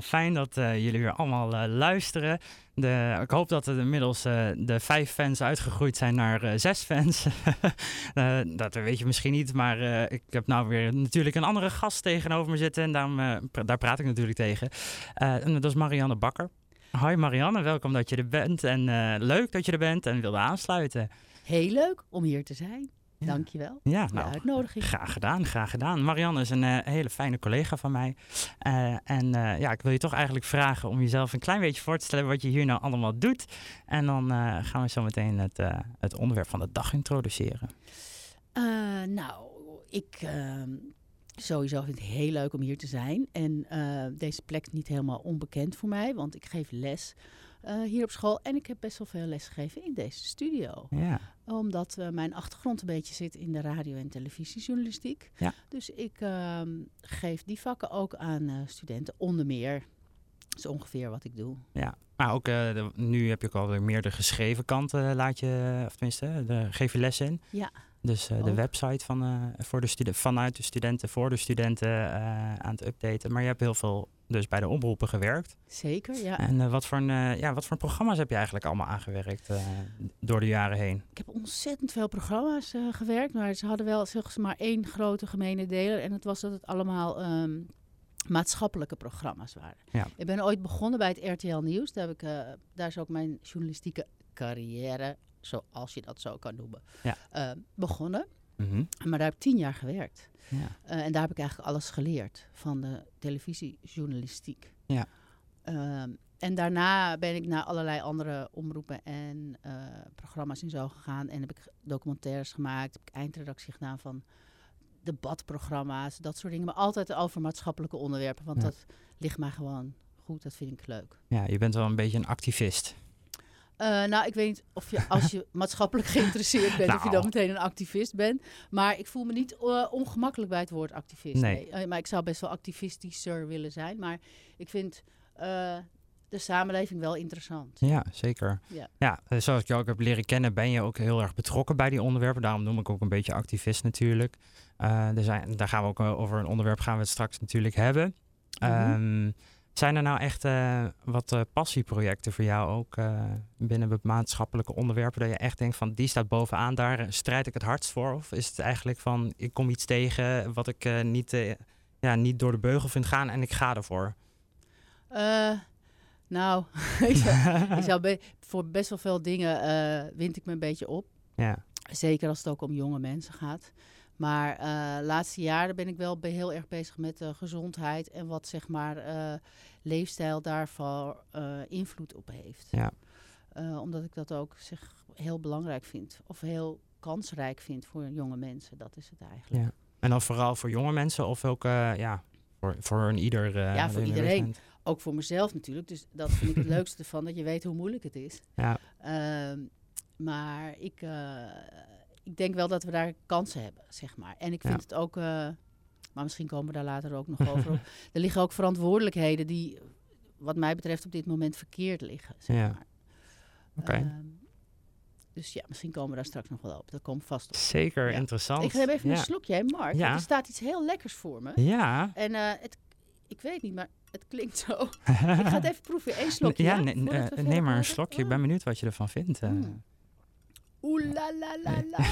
fijn dat uh, jullie weer allemaal uh, luisteren. De, ik hoop dat er inmiddels uh, de vijf fans uitgegroeid zijn naar zes fans. dat weet je misschien niet, maar ik heb nou weer natuurlijk een andere gast tegenover me zitten. En daarom, daar praat ik natuurlijk tegen. en dat is Marianne Bakker. Hoi Marianne, welkom dat je er bent. En leuk dat je er bent en wilde aansluiten. Heel leuk om hier te zijn. Dankjewel ja, voor nou, de uitnodiging. Graag gedaan, graag gedaan. Marianne is een uh, hele fijne collega van mij. Uh, en uh, ja, ik wil je toch eigenlijk vragen om jezelf een klein beetje voor te stellen wat je hier nou allemaal doet. En dan gaan we zo meteen het, het onderwerp van de dag introduceren. nou, ik ehm, sowieso vind het heel leuk om hier te zijn. En deze plek is niet helemaal onbekend voor mij, want ik geef les uh, hier op school. En ik heb best wel veel les gegeven in deze studio. Ja. Omdat uh, mijn achtergrond een beetje zit in de radio- en televisiejournalistiek. Ja. Dus ik uh, geef die vakken ook aan uh, studenten, onder meer. Dat is ongeveer wat ik doe. Ja, maar ook de, nu heb je ook alweer meer de geschreven kant, laat je, of tenminste, de, geef je les in. Ja. Dus uh, de website van, uh, voor de vanuit de studenten, voor de studenten uh, aan het updaten. Maar je hebt heel veel dus bij de omroepen gewerkt. Zeker, ja. En wat, voor een, ja, wat voor programma's heb je eigenlijk allemaal aangewerkt door de jaren heen? Ik heb ontzettend veel programma's gewerkt, maar ze hadden wel zeg maar één grote gemene deler. En dat was dat het allemaal um, maatschappelijke programma's waren. Ja. Ik ben ooit begonnen bij het RTL Nieuws. Daar, heb ik, daar is ook mijn journalistieke carrière zoals je dat zo kan noemen, ja. uh, begonnen. Mm Maar daar heb ik tien jaar gewerkt. Ja. Uh, en daar heb ik eigenlijk alles geleerd van de televisiejournalistiek. Ja. Uh, en daarna ben ik naar allerlei andere omroepen en uh, programma's en zo gegaan. En heb ik documentaires gemaakt, heb ik eindredactie gedaan van debatprogramma's, dat soort dingen. Maar altijd over maatschappelijke onderwerpen, want dat ligt mij gewoon goed. Dat vind ik leuk. Ja, je bent wel een beetje een activist. Uh, nou, ik weet niet of je als je maatschappelijk geïnteresseerd bent, of je dan nou. meteen een activist bent. Maar ik voel me niet uh, ongemakkelijk bij het woord activist. Nee. nee. Uh, maar ik zou best wel activistischer willen zijn. Maar ik vind de samenleving wel interessant. Ja, zeker. Ja. ja, zoals ik jou ook heb leren kennen, ben je ook heel erg betrokken bij die onderwerpen. Daarom noem ik ook een beetje activist natuurlijk. er zijn, daar gaan we ook over een onderwerp gaan we het straks natuurlijk hebben. Mm -hmm. Zijn er nou echt uh, wat uh, passieprojecten voor jou ook uh, binnen maatschappelijke onderwerpen? Dat je echt denkt van die staat bovenaan, daar strijd ik het hardst voor? Of is het eigenlijk van ik kom iets tegen wat ik niet, ja, niet door de beugel vind gaan en ik ga ervoor? nou, ik zou, ik zou be voor best wel veel dingen wind ik me een beetje op. Ja. Zeker als het ook om jonge mensen gaat. Maar uh, laatste jaren ben ik wel heel erg bezig met de gezondheid en wat zeg maar uh, leefstijl daarvoor uh, invloed op heeft. Ja. omdat ik dat ook zeg, heel belangrijk vind of heel kansrijk vind voor jonge mensen. Dat is het eigenlijk. Ja. En dan vooral voor jonge mensen of ook ja, voor, voor een ieder? ja, voor iedereen. Ook voor mezelf natuurlijk. Dus dat vind ik het leukste van dat je weet hoe moeilijk het is. Ja. Ehm, maar ik ik denk wel dat we daar kansen hebben, zeg maar. En ik vind het ook, uh, maar misschien komen we daar later ook nog over op. Er liggen ook verantwoordelijkheden die, wat mij betreft, op dit moment verkeerd liggen. Zeg ja. maar. Oké. Okay. Ehm, dus ja, misschien komen we daar straks nog wel op. Dat komt vast op. Zeker, interessant. Ik heb even een slokje, hè, Mark. Ja. Er staat iets heel lekkers voor me. Ja. En uh, het, ik weet niet, maar het klinkt zo. ik ga het even proeven. Eén slokje. Ja, uh, neem maar een slokje. Ik ben benieuwd wat je ervan vindt. Uh. Mm. Oeh la la la la.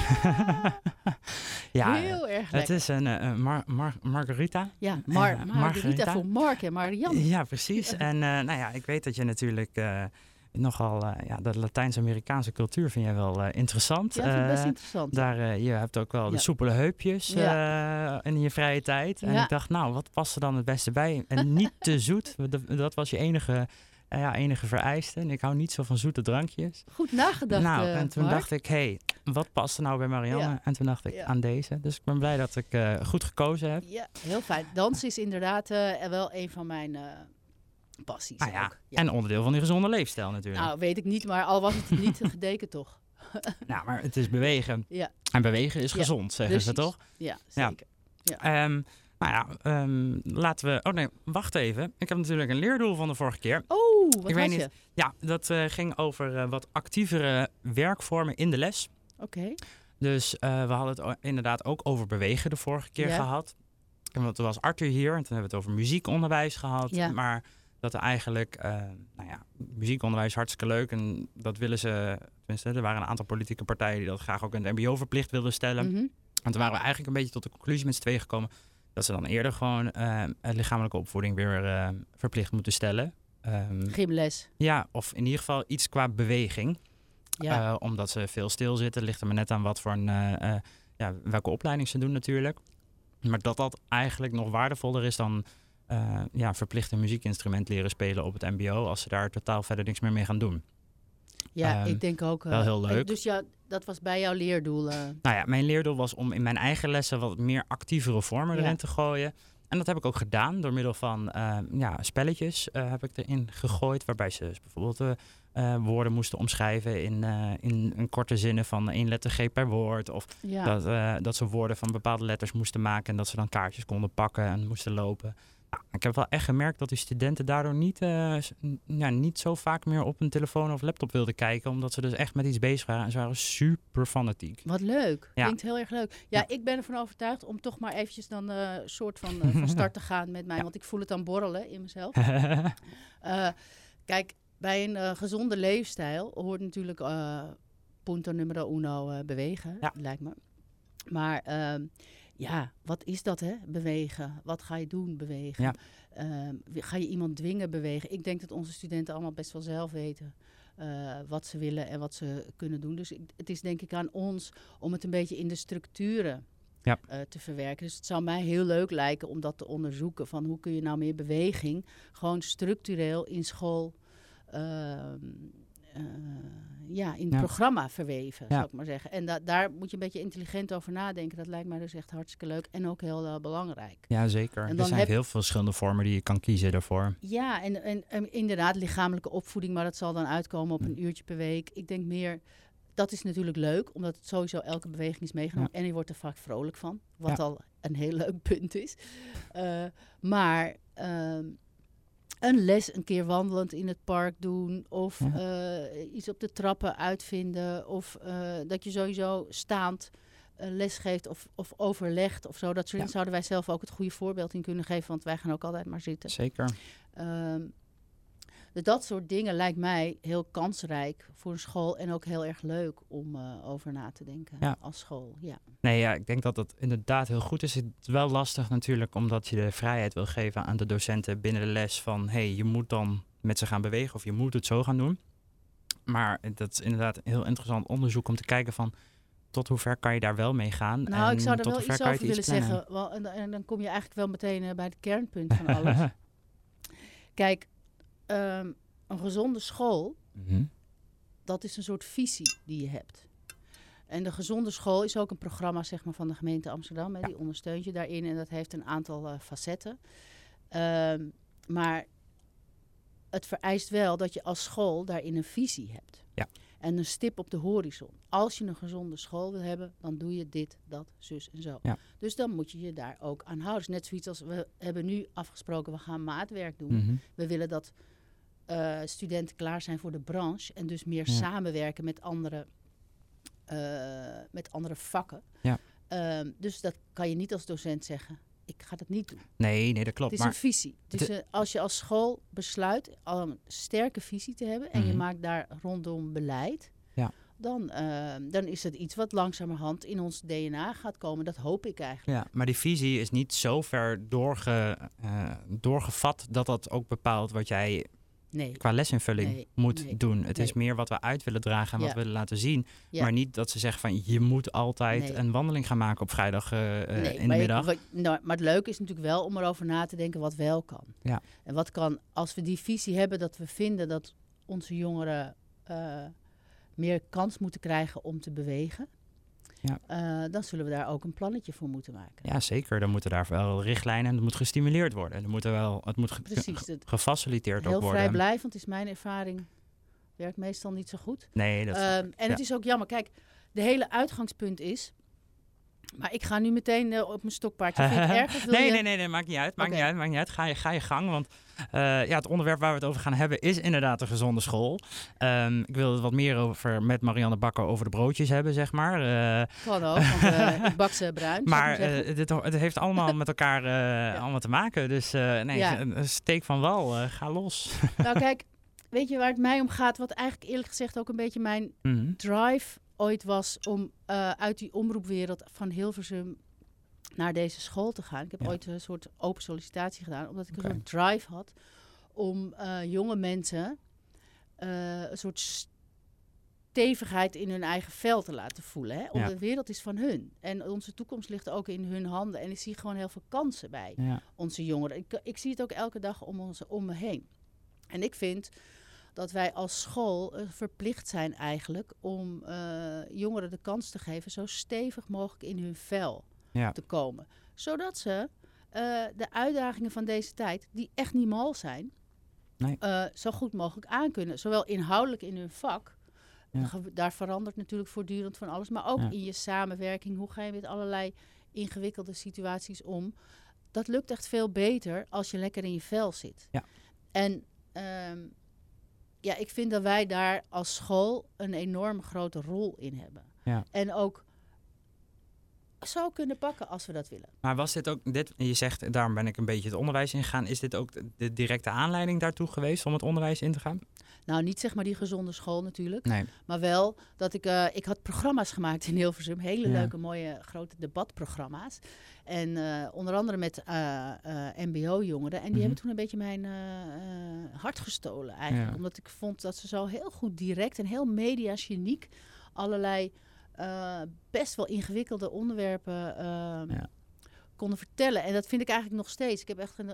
ja, Heel erg lekker. Het is een uh, mar mar margarita. Ja, mar uh, margarita, margarita, voor Mark en Marianne. Ja, precies. En uh, nou ja, ik weet dat je natuurlijk nogal, ja, de Latijns-Amerikaanse cultuur vind jij wel interessant. Ja, vind best interessant. Daar, je hebt ook wel de soepele heupjes ja. in je vrije tijd. En ik dacht, nou, wat past er dan het beste bij? En niet te zoet. Dat was je enige uh, ja, enige vereisten. En ik hou niet zo van zoete drankjes. Goed nagedacht. Nou, en eh, toen dacht ik, hé, hey, wat past er nou bij Marianne? En toen dacht ik aan deze. Dus ik ben blij dat ik uh, goed gekozen heb. Ja, heel fijn. Dans is inderdaad wel een van mijn passies. Ah, ja. En onderdeel van die gezonde leefstijl natuurlijk. Nou, weet ik niet, maar al was het niet gedeken toch. nou, maar het is bewegen. Ja. En bewegen is gezond, zeggen ze toch? Ja, zeker. Ja. Um, nou ja, um, laten we. Oh nee, wacht even. Ik heb natuurlijk een leerdoel van de vorige keer. Oh, wat ik weet niet. Ja, dat uh, ging over uh, wat actievere werkvormen in de les. Oké. Dus uh, we hadden het inderdaad ook over bewegen de vorige keer ja. gehad. Want toen was Arthur hier en toen hebben we het over muziekonderwijs gehad. Ja. Maar Dat er eigenlijk, nou ja, muziekonderwijs hartstikke leuk. En dat willen ze, tenminste, er waren een aantal politieke partijen die dat graag ook in het MBO verplicht wilden stellen. Mm -hmm. En toen waren we eigenlijk een beetje tot de conclusie met z'n tweeën gekomen dat ze dan eerder gewoon uh, lichamelijke opvoeding weer uh, verplicht moeten stellen. Um, Gymles. Ja, of in ieder geval iets qua beweging. Ja. Uh, omdat ze veel stilzitten, ligt er maar net aan wat voor een, ja, welke opleiding ze doen natuurlijk. Maar dat dat eigenlijk nog waardevoller is dan ja, verplicht een muziekinstrument leren spelen op het MBO, als ze daar totaal verder niks meer mee gaan doen. Ja, ik denk ook. wel heel leuk. Dus ja, dat was bij jouw leerdoel? Nou ja, mijn leerdoel was om in mijn eigen lessen wat meer actievere vormen erin te gooien. En dat heb ik ook gedaan door middel van uh, ja, spelletjes uh, heb ik erin gegooid. Waarbij ze dus bijvoorbeeld uh, woorden moesten omschrijven in, in een korte zinnen van één letter G per woord. Of dat, dat ze woorden van bepaalde letters moesten maken en dat ze dan kaartjes konden pakken en moesten lopen. Ik heb wel echt gemerkt dat die studenten daardoor niet, uh, ja, niet zo vaak meer op een telefoon of laptop wilden kijken. Omdat ze dus echt met iets bezig waren. En ze waren super fanatiek. Wat leuk. Ja. Klinkt heel erg leuk. Ja, ik ben ervan overtuigd om toch maar eventjes dan een uh, soort van, uh, van start te gaan met mij. Want ik voel het dan borrelen in mezelf. kijk, bij een gezonde leefstijl hoort natuurlijk punto numero uno bewegen, lijkt me. Maar ehm, ja, wat is dat hè? Bewegen. Wat ga je doen, bewegen? Ja. Ehm, ga je iemand dwingen bewegen? Ik denk dat onze studenten allemaal best wel zelf weten uh, wat ze willen en wat ze kunnen doen. Dus ik, het is denk ik aan ons om het een beetje in de structuren ja. uh, te verwerken. Dus het zou mij heel leuk lijken om dat te onderzoeken. Van hoe kun je nou meer beweging gewoon structureel in school uh, ja, in het programma verweven, zou ik maar zeggen. En da daar moet je een beetje intelligent over nadenken. Dat lijkt mij dus echt hartstikke leuk en ook heel uh, belangrijk. Ja, zeker. En er zijn heel veel verschillende vormen die je kan kiezen daarvoor. Ja, en, en, en, inderdaad lichamelijke opvoeding, maar dat zal dan uitkomen op een uurtje per week. Ik denk meer, dat is natuurlijk leuk, omdat het sowieso elke beweging is meegenomen. En je wordt er vaak vrolijk van, wat al een heel leuk punt is. Uh, maar... Uh, een les een keer wandelend in het park doen. Of uh, iets op de trappen uitvinden. Of uh, dat je sowieso staand uh, les geeft of, of overlegt of zo. Dat soort ja. zouden wij zelf ook het goede voorbeeld in kunnen geven. Want wij gaan ook altijd maar zitten. Zeker. Um, dus dat soort dingen lijkt mij heel kansrijk voor een school en ook heel erg leuk om uh, over na te denken ja. als school. Ja. Nee, ja, ik denk dat dat inderdaad heel goed is. Het is wel lastig natuurlijk omdat je de vrijheid wil geven aan de docenten binnen de les van hey, je moet dan met ze gaan bewegen of je moet het zo gaan doen. Maar dat is inderdaad een heel interessant onderzoek om te kijken van tot hoe ver kan je daar wel mee gaan? Nou, en ik zou er wel iets over willen zeggen. Wel, en, en, dan kom je eigenlijk wel meteen uh, bij het kernpunt van alles. Kijk, um, een gezonde school, mm -hmm. dat is een soort visie die je hebt. En de gezonde school is ook een programma zeg maar, van de gemeente Amsterdam. Hè, ja. Die ondersteunt je daarin en dat heeft een aantal uh, facetten. Um, maar het vereist wel dat je als school daarin een visie hebt. Ja. En een stip op de horizon. Als je een gezonde school wil hebben, dan doe je dit, dat, zus en zo. Ja. Dus dan moet je je daar ook aan houden. Net zoiets als we hebben nu afgesproken, we gaan maatwerk doen. Mm -hmm. We willen dat uh, studenten klaar zijn voor de branche en dus meer ja. samenwerken met andere, uh, met andere vakken. Ja. Um, dus dat kan je niet als docent zeggen. Ik ga dat niet doen. Nee, nee, dat klopt. Het is maar een visie. Dus als je als school besluit al een sterke visie te hebben en mm -hmm. je maakt daar rondom beleid, ja. dan, uh, dan is het iets wat langzamerhand in ons DNA gaat komen. Dat hoop ik eigenlijk. Ja, maar die visie is niet zo ver doorge, uh, doorgevat dat dat ook bepaalt wat jij nee. qua lesinvulling nee, moet nee, doen. Het is meer wat we uit willen dragen en ja. wat we willen laten zien. Ja. Maar niet dat ze zeggen van je moet altijd een wandeling gaan maken op vrijdag uh, in maar de middag. Je, wat, nou, maar het leuke is natuurlijk wel om erover na te denken wat wel kan. Ja. En wat kan, als we die visie hebben dat we vinden dat onze jongeren uh, meer kans moeten krijgen om te bewegen. Ja. Uh, dan zullen we daar ook een plannetje voor moeten maken. Ja, zeker. Dan moeten daar wel richtlijnen en het moet gestimuleerd worden. Er moet er wel, het moet Precies, ge gefaciliteerd worden. Heel vrijblijvend is mijn ervaring. Werkt meestal niet zo goed. Nee, dat uh, En ja. het is ook jammer. Kijk, de hele uitgangspunt is... Maar ik ga nu meteen uh, op mijn stokpaardje. erg, nee, je... nee, nee, nee, maakt niet uit. Maakt niet uit, maakt niet uit. Ga je, ga je gang. Want uh, ja, het onderwerp waar we het over gaan hebben is inderdaad een gezonde school. Um, ik wil het wat meer over met Marianne Bakker over de broodjes hebben, zeg maar. Uh, Kan ook, want uh, ik bak ze bruin. Maar het, het, heeft allemaal met elkaar ja. allemaal te maken. Dus nee, ja. steek van wal, ga los. nou kijk, weet je waar het mij om gaat? Wat eigenlijk eerlijk gezegd ook een beetje mijn mm drive ooit was om uh, uit die omroepwereld van Hilversum naar deze school te gaan. Ik heb ooit een soort open sollicitatie gedaan, omdat ik een soort drive had om uh, jonge mensen uh, een soort stevigheid in hun eigen vel te laten voelen. Hè? Omdat de wereld is van hun. En onze toekomst ligt ook in hun handen. En ik zie gewoon heel veel kansen bij ja. onze jongeren. Ik, ik zie het ook elke dag om, onze, om me heen. En ik vind dat wij als school uh, verplicht zijn eigenlijk om uh, jongeren de kans te geven zo stevig mogelijk in hun vel ja. te komen. Zodat ze uh, de uitdagingen van deze tijd, die echt niet mal zijn, nee. zo goed mogelijk aankunnen. Zowel inhoudelijk in hun vak, ja. daar verandert natuurlijk voortdurend van alles, maar ook ja. in je samenwerking. Hoe ga je met allerlei ingewikkelde situaties om? Dat lukt echt veel beter als je lekker in je vel zit. Ja. En um, ja, ik vind dat wij daar als school een enorm grote rol in hebben. Ja. En ook zou kunnen pakken als we dat willen. Maar was dit ook, dit, je zegt, daarom ben ik een beetje het onderwijs ingegaan. Is dit ook de directe aanleiding daartoe geweest om het onderwijs in te gaan? Nou, niet zeg maar die gezonde school natuurlijk. Nee. Maar wel dat ik, uh, ik had programma's gemaakt in Hilversum. Hele leuke, mooie, grote debatprogramma's. En uh, onder andere met uh, mbo-jongeren. En die mm -hmm. hebben toen een beetje mijn hart gestolen eigenlijk. Ja. Omdat ik vond dat ze zo heel goed direct en heel mediageniek allerlei best wel ingewikkelde onderwerpen ehm, ja. konden vertellen. En dat vind ik eigenlijk nog steeds. Ik heb echt een...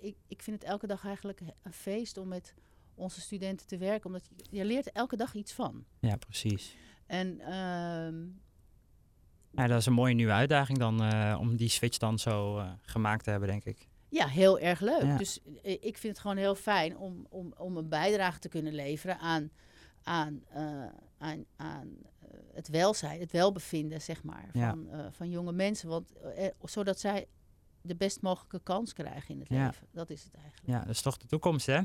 ik, ik vind het elke dag eigenlijk een feest om met onze studenten te werken. Omdat je, je leert elke dag iets van. Ja, precies. En uh, ja, dat is een mooie nieuwe uitdaging dan uh, om die switch dan zo uh, gemaakt te hebben, denk ik. Ja, heel erg leuk. Ja. Dus uh, ik vind het gewoon heel fijn om, om, om een bijdrage te kunnen leveren aan, aan, aan, aan het welzijn, het welbevinden, zeg maar, van, ja. van jonge mensen. Want, zodat zij de best mogelijke kans krijgen in het ja. leven. Dat is het eigenlijk. Ja, dat is toch de toekomst, hè?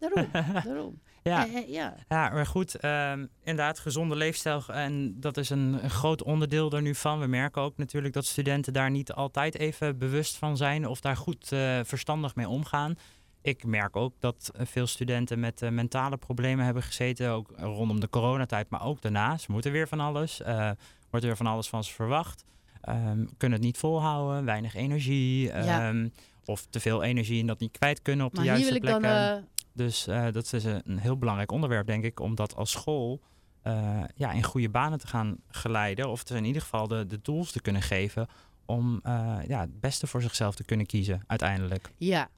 Daarom, daarom. ja. Eh, eh, ja. ja, maar goed, uh, inderdaad, gezonde leefstijl. En dat is een, een, groot onderdeel er nu van. We merken ook natuurlijk dat studenten daar niet altijd even bewust van zijn of daar goed uh, verstandig mee omgaan. Ik merk ook dat veel studenten met uh, mentale problemen hebben gezeten, ook rondom de coronatijd, maar ook daarna. Ze moeten weer van alles, uh, wordt weer van alles van ze verwacht. Um, kunnen het niet volhouden, weinig energie. Ja. Um, of te veel energie en dat niet kwijt kunnen op maar de juiste plekken. Dan, dus uh, dat is een heel belangrijk onderwerp, denk ik, om dat als school uh, ja, in goede banen te gaan geleiden. Of in ieder geval de, de tools te kunnen geven om uh, ja, het beste voor zichzelf te kunnen kiezen uiteindelijk. Ja,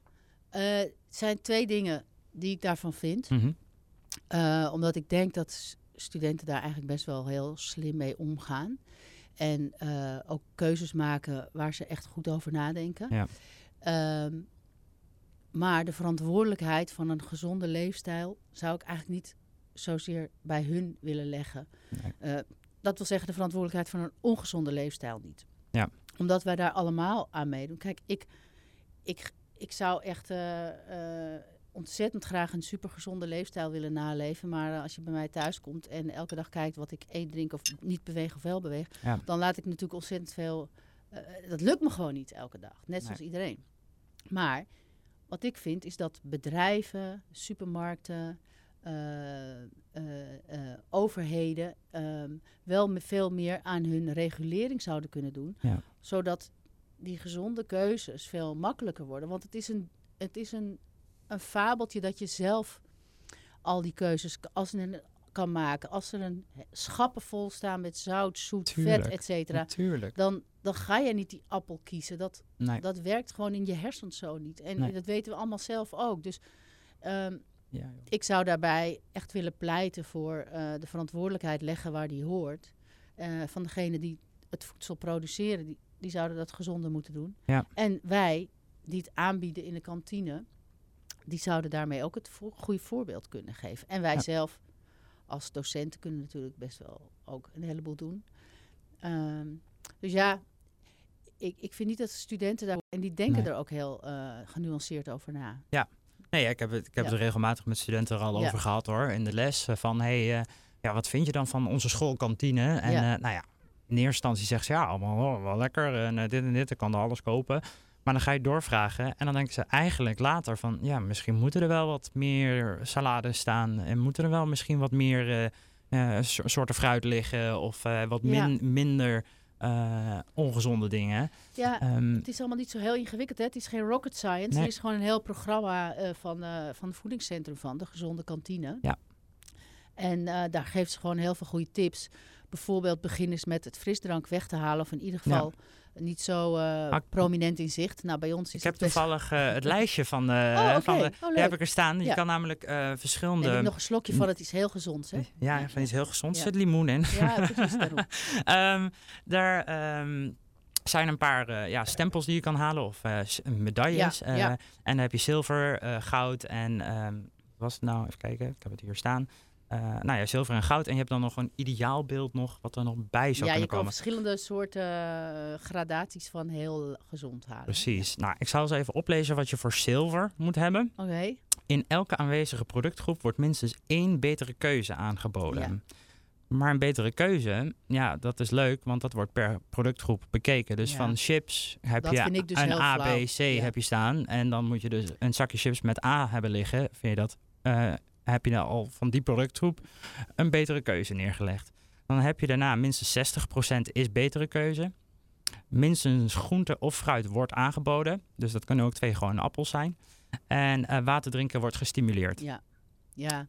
het zijn twee dingen die ik daarvan vind. Mm -hmm. omdat ik denk dat studenten daar eigenlijk best wel heel slim mee omgaan. En ook keuzes maken waar ze echt goed over nadenken. Ja. Um, maar de verantwoordelijkheid van een gezonde leefstijl zou ik eigenlijk niet zozeer bij hun willen leggen. Nee. Uh, dat wil zeggen de verantwoordelijkheid van een ongezonde leefstijl niet. Ja. Omdat wij daar allemaal aan meedoen. Kijk, ik, ik, ik zou echt uh, uh, ontzettend graag een supergezonde leefstijl willen naleven. Maar als je bij mij thuis komt en elke dag kijkt wat ik eet, drink of niet beweeg of wel beweeg, ja. dan laat ik natuurlijk ontzettend veel. dat lukt me gewoon niet elke dag. Net zoals iedereen. Maar wat ik vind is dat bedrijven, supermarkten, uh, uh, uh, overheden um, wel veel meer aan hun regulering zouden kunnen doen. Ja. Zodat die gezonde keuzes veel makkelijker worden. Want het is een, het is een, een fabeltje dat je zelf al die keuzes als een kan maken. Als er een schappen vol staan met zout, zoet, vet, et cetera. Dan, dan ga je niet die appel kiezen. Dat, dat werkt gewoon in je hersens zo niet. En dat weten we allemaal zelf ook. Dus um, ja, ik zou daarbij echt willen pleiten voor uh, de verantwoordelijkheid leggen waar die hoort. Uh, van degene die het voedsel produceren, die, die zouden dat gezonder moeten doen. Ja. En wij, die het aanbieden in de kantine, die zouden daarmee ook het goede voorbeeld kunnen geven. En wij zelf als docenten kunnen natuurlijk best wel ook een heleboel doen. Um, Dus ja, ik, ik vind niet dat studenten daar... En die denken er ook heel genuanceerd over na. Ja, nee, ik heb het, ik heb het regelmatig met studenten er al over gehad hoor. In de les van, hey, ja, wat vind je dan van onze schoolkantine? En nou ja, in eerste instantie zegt ze ja, allemaal oh, wel lekker en dit en dit, ik kan er alles kopen. Maar dan ga je doorvragen en dan denken ze eigenlijk later van ja, misschien moeten er wel wat meer salades staan en moeten er wel misschien wat meer uh, soorten fruit liggen of uh, wat min, minder uh, ongezonde dingen. Ja, um, het is allemaal niet zo heel ingewikkeld. Hè? Het is geen rocket science. Nee. Er is gewoon een heel programma van, van het voedingscentrum van, de gezonde kantine. Ja. En daar geeft ze gewoon heel veel goede tips. Bijvoorbeeld begin eens met het frisdrank weg te halen of in ieder geval... Ja niet zo uh, prominent in zicht. Nou, bij ons is ik heb toevallig uh, het lijstje van, uh, oh, van de, oh, heb ik er staan. Je kan namelijk verschillende. En nog een slokje van het is heel gezond, hè? Ja, van iets heel gezonds. Ja. zit limoen in. Ja, precies um, daar um, zijn een paar ja, stempels die je kan halen of medailles. En dan heb je zilver, goud en um, was het nou? Even kijken, ik heb het hier staan. Uh, nou ja, zilver en goud. En je hebt dan nog een ideaalbeeld nog, wat er nog bij zou ja, kunnen komen. Ja, je kan verschillende soorten uh, gradaties van heel gezond halen. Precies. Nou, ik zal eens even oplezen wat je voor zilver moet hebben. Oké. In elke aanwezige productgroep wordt minstens één betere keuze aangeboden. Maar een betere keuze, ja, dat is leuk, want dat wordt per productgroep bekeken. Dus van chips heb je dus een A, B, C heb je staan. En dan moet je dus een zakje chips met A hebben liggen. Vind je dat uh, heb je nou al van die productgroep een betere keuze neergelegd. Dan heb je daarna minstens 60% is betere keuze. Minstens groente of fruit wordt aangeboden. Dus dat kunnen ook twee gewone appels zijn. En uh, water drinken wordt gestimuleerd. Ja, ja.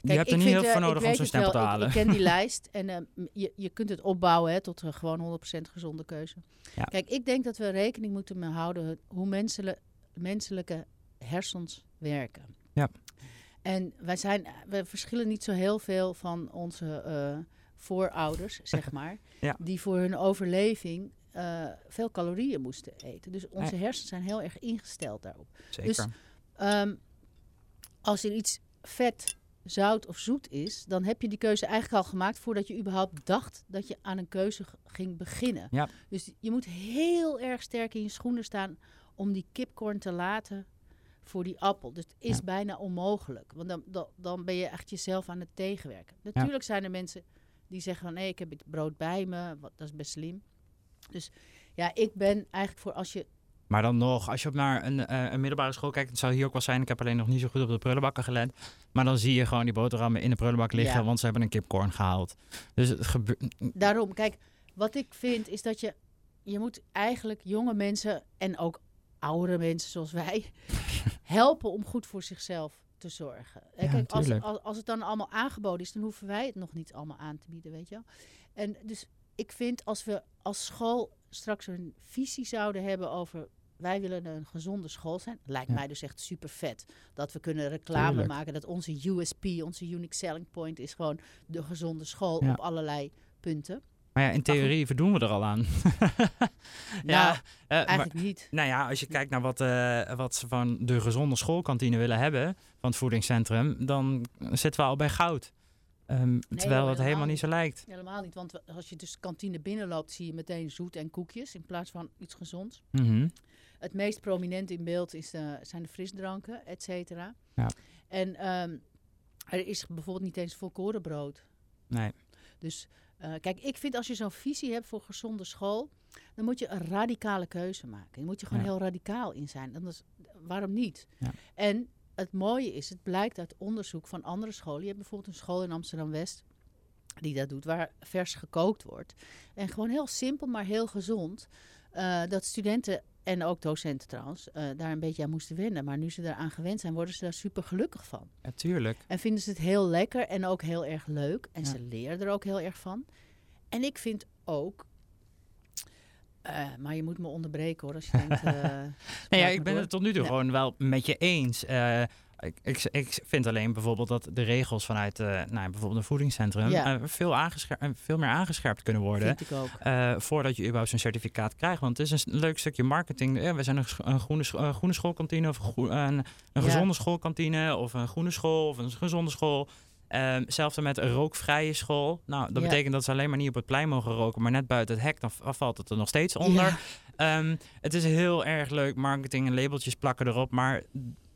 je hebt er niet heel veel voor nodig om zo'n stempel te halen. Ik, ik, ken die lijst en uh, je, je kunt het opbouwen hè, tot uh, gewoon 100% gezonde keuze. Ja. Kijk, ik denk dat we rekening moeten houden hoe menselijke, menselijke hersens werken. Ja. En wij zijn, we verschillen niet zo heel veel van onze uh, voorouders, zeg maar, die voor hun overleving uh, veel calorieën moesten eten. Dus onze hersenen zijn heel erg ingesteld daarop. Zeker. Dus um, als er iets vet, zout of zoet is, dan heb je die keuze eigenlijk al gemaakt voordat je überhaupt dacht dat je aan een keuze ging beginnen. Ja. Dus je moet heel erg sterk in je schoenen staan om die kipcorn te laten voor die appel. Dus het is bijna onmogelijk. Want dan, dan, dan, ben je echt jezelf aan het tegenwerken. Natuurlijk zijn er mensen die zeggen van... nee, ik heb het brood bij me. Wat, dat is best slim. Dus ja, ik ben eigenlijk voor als je... Maar dan nog, als je op naar een, uh, een middelbare school kijkt... het zou hier ook wel zijn, ik heb alleen nog niet zo goed op de prullenbakken gelet... maar dan zie je gewoon die boterhammen in de prullenbak liggen... want ze hebben een kipcorn gehaald. Dus het gebeurt... Daarom, kijk, wat ik vind is dat je... je moet eigenlijk jonge mensen en ook oudere mensen zoals wij helpen om goed voor zichzelf te zorgen. Kijk, als, als, als, het dan allemaal aangeboden is, dan hoeven wij het nog niet allemaal aan te bieden, weet je wel. En dus ik vind als we als school straks een visie zouden hebben over wij willen een gezonde school zijn. Lijkt mij dus echt super vet. Dat we kunnen reclame maken. Dat onze USP, onze unique selling point is gewoon de gezonde school op allerlei punten. Maar ja, in theorie verdoen we er al aan. ja, nou, uh, eigenlijk niet. Nou ja, als je kijkt naar wat, uh, wat ze van de gezonde schoolkantine willen hebben, van het voedingscentrum, dan zitten we al bij goud. Um, terwijl het helemaal niet zo lijkt. Helemaal niet, want als je dus kantine binnenloopt, zie je meteen zoet en koekjes in plaats van iets gezonds. Mm Het meest prominent in beeld is de, zijn de frisdranken, et cetera. Ja. En um, er is bijvoorbeeld niet eens volkorenbrood. Nee. Dus uh, kijk, ik vind als je zo'n visie hebt voor gezonde school, dan moet je een radicale keuze maken. Je moet je gewoon heel radicaal in zijn. Anders, waarom niet? Ja. En het mooie is, het blijkt uit onderzoek van andere scholen. Je hebt bijvoorbeeld een school in Amsterdam-West die dat doet, waar vers gekookt wordt. En gewoon heel simpel, maar heel gezond. Uh, dat studenten en ook docenten trouwens, uh, daar een beetje aan moesten wennen. Maar nu ze eraan gewend zijn, worden ze daar super gelukkig van. Natuurlijk. En vinden ze het heel lekker en ook heel erg leuk. En ze leren er ook heel erg van. En ik vind ook uh, maar je moet me onderbreken hoor, als je denkt... Uh, nee, ja, ik ben het tot nu toe gewoon wel met je eens. Ik, ik, ik, vind alleen bijvoorbeeld dat de regels vanuit uh, nou, bijvoorbeeld een voedingscentrum uh, veel, veel meer aangescherpt kunnen worden. Uh, voordat je überhaupt zo'n certificaat krijgt. Want het is een leuk stukje marketing. we zijn een, een groene, groene schoolkantine of een, een gezonde schoolkantine of een groene school of een gezonde school. Um, zelfs met een rookvrije school. Nou, dat betekent dat ze alleen maar niet op het plein mogen roken, maar net buiten het hek, dan valt het er nog steeds onder. Ehm, het is heel erg leuk, marketing en labeltjes plakken erop, maar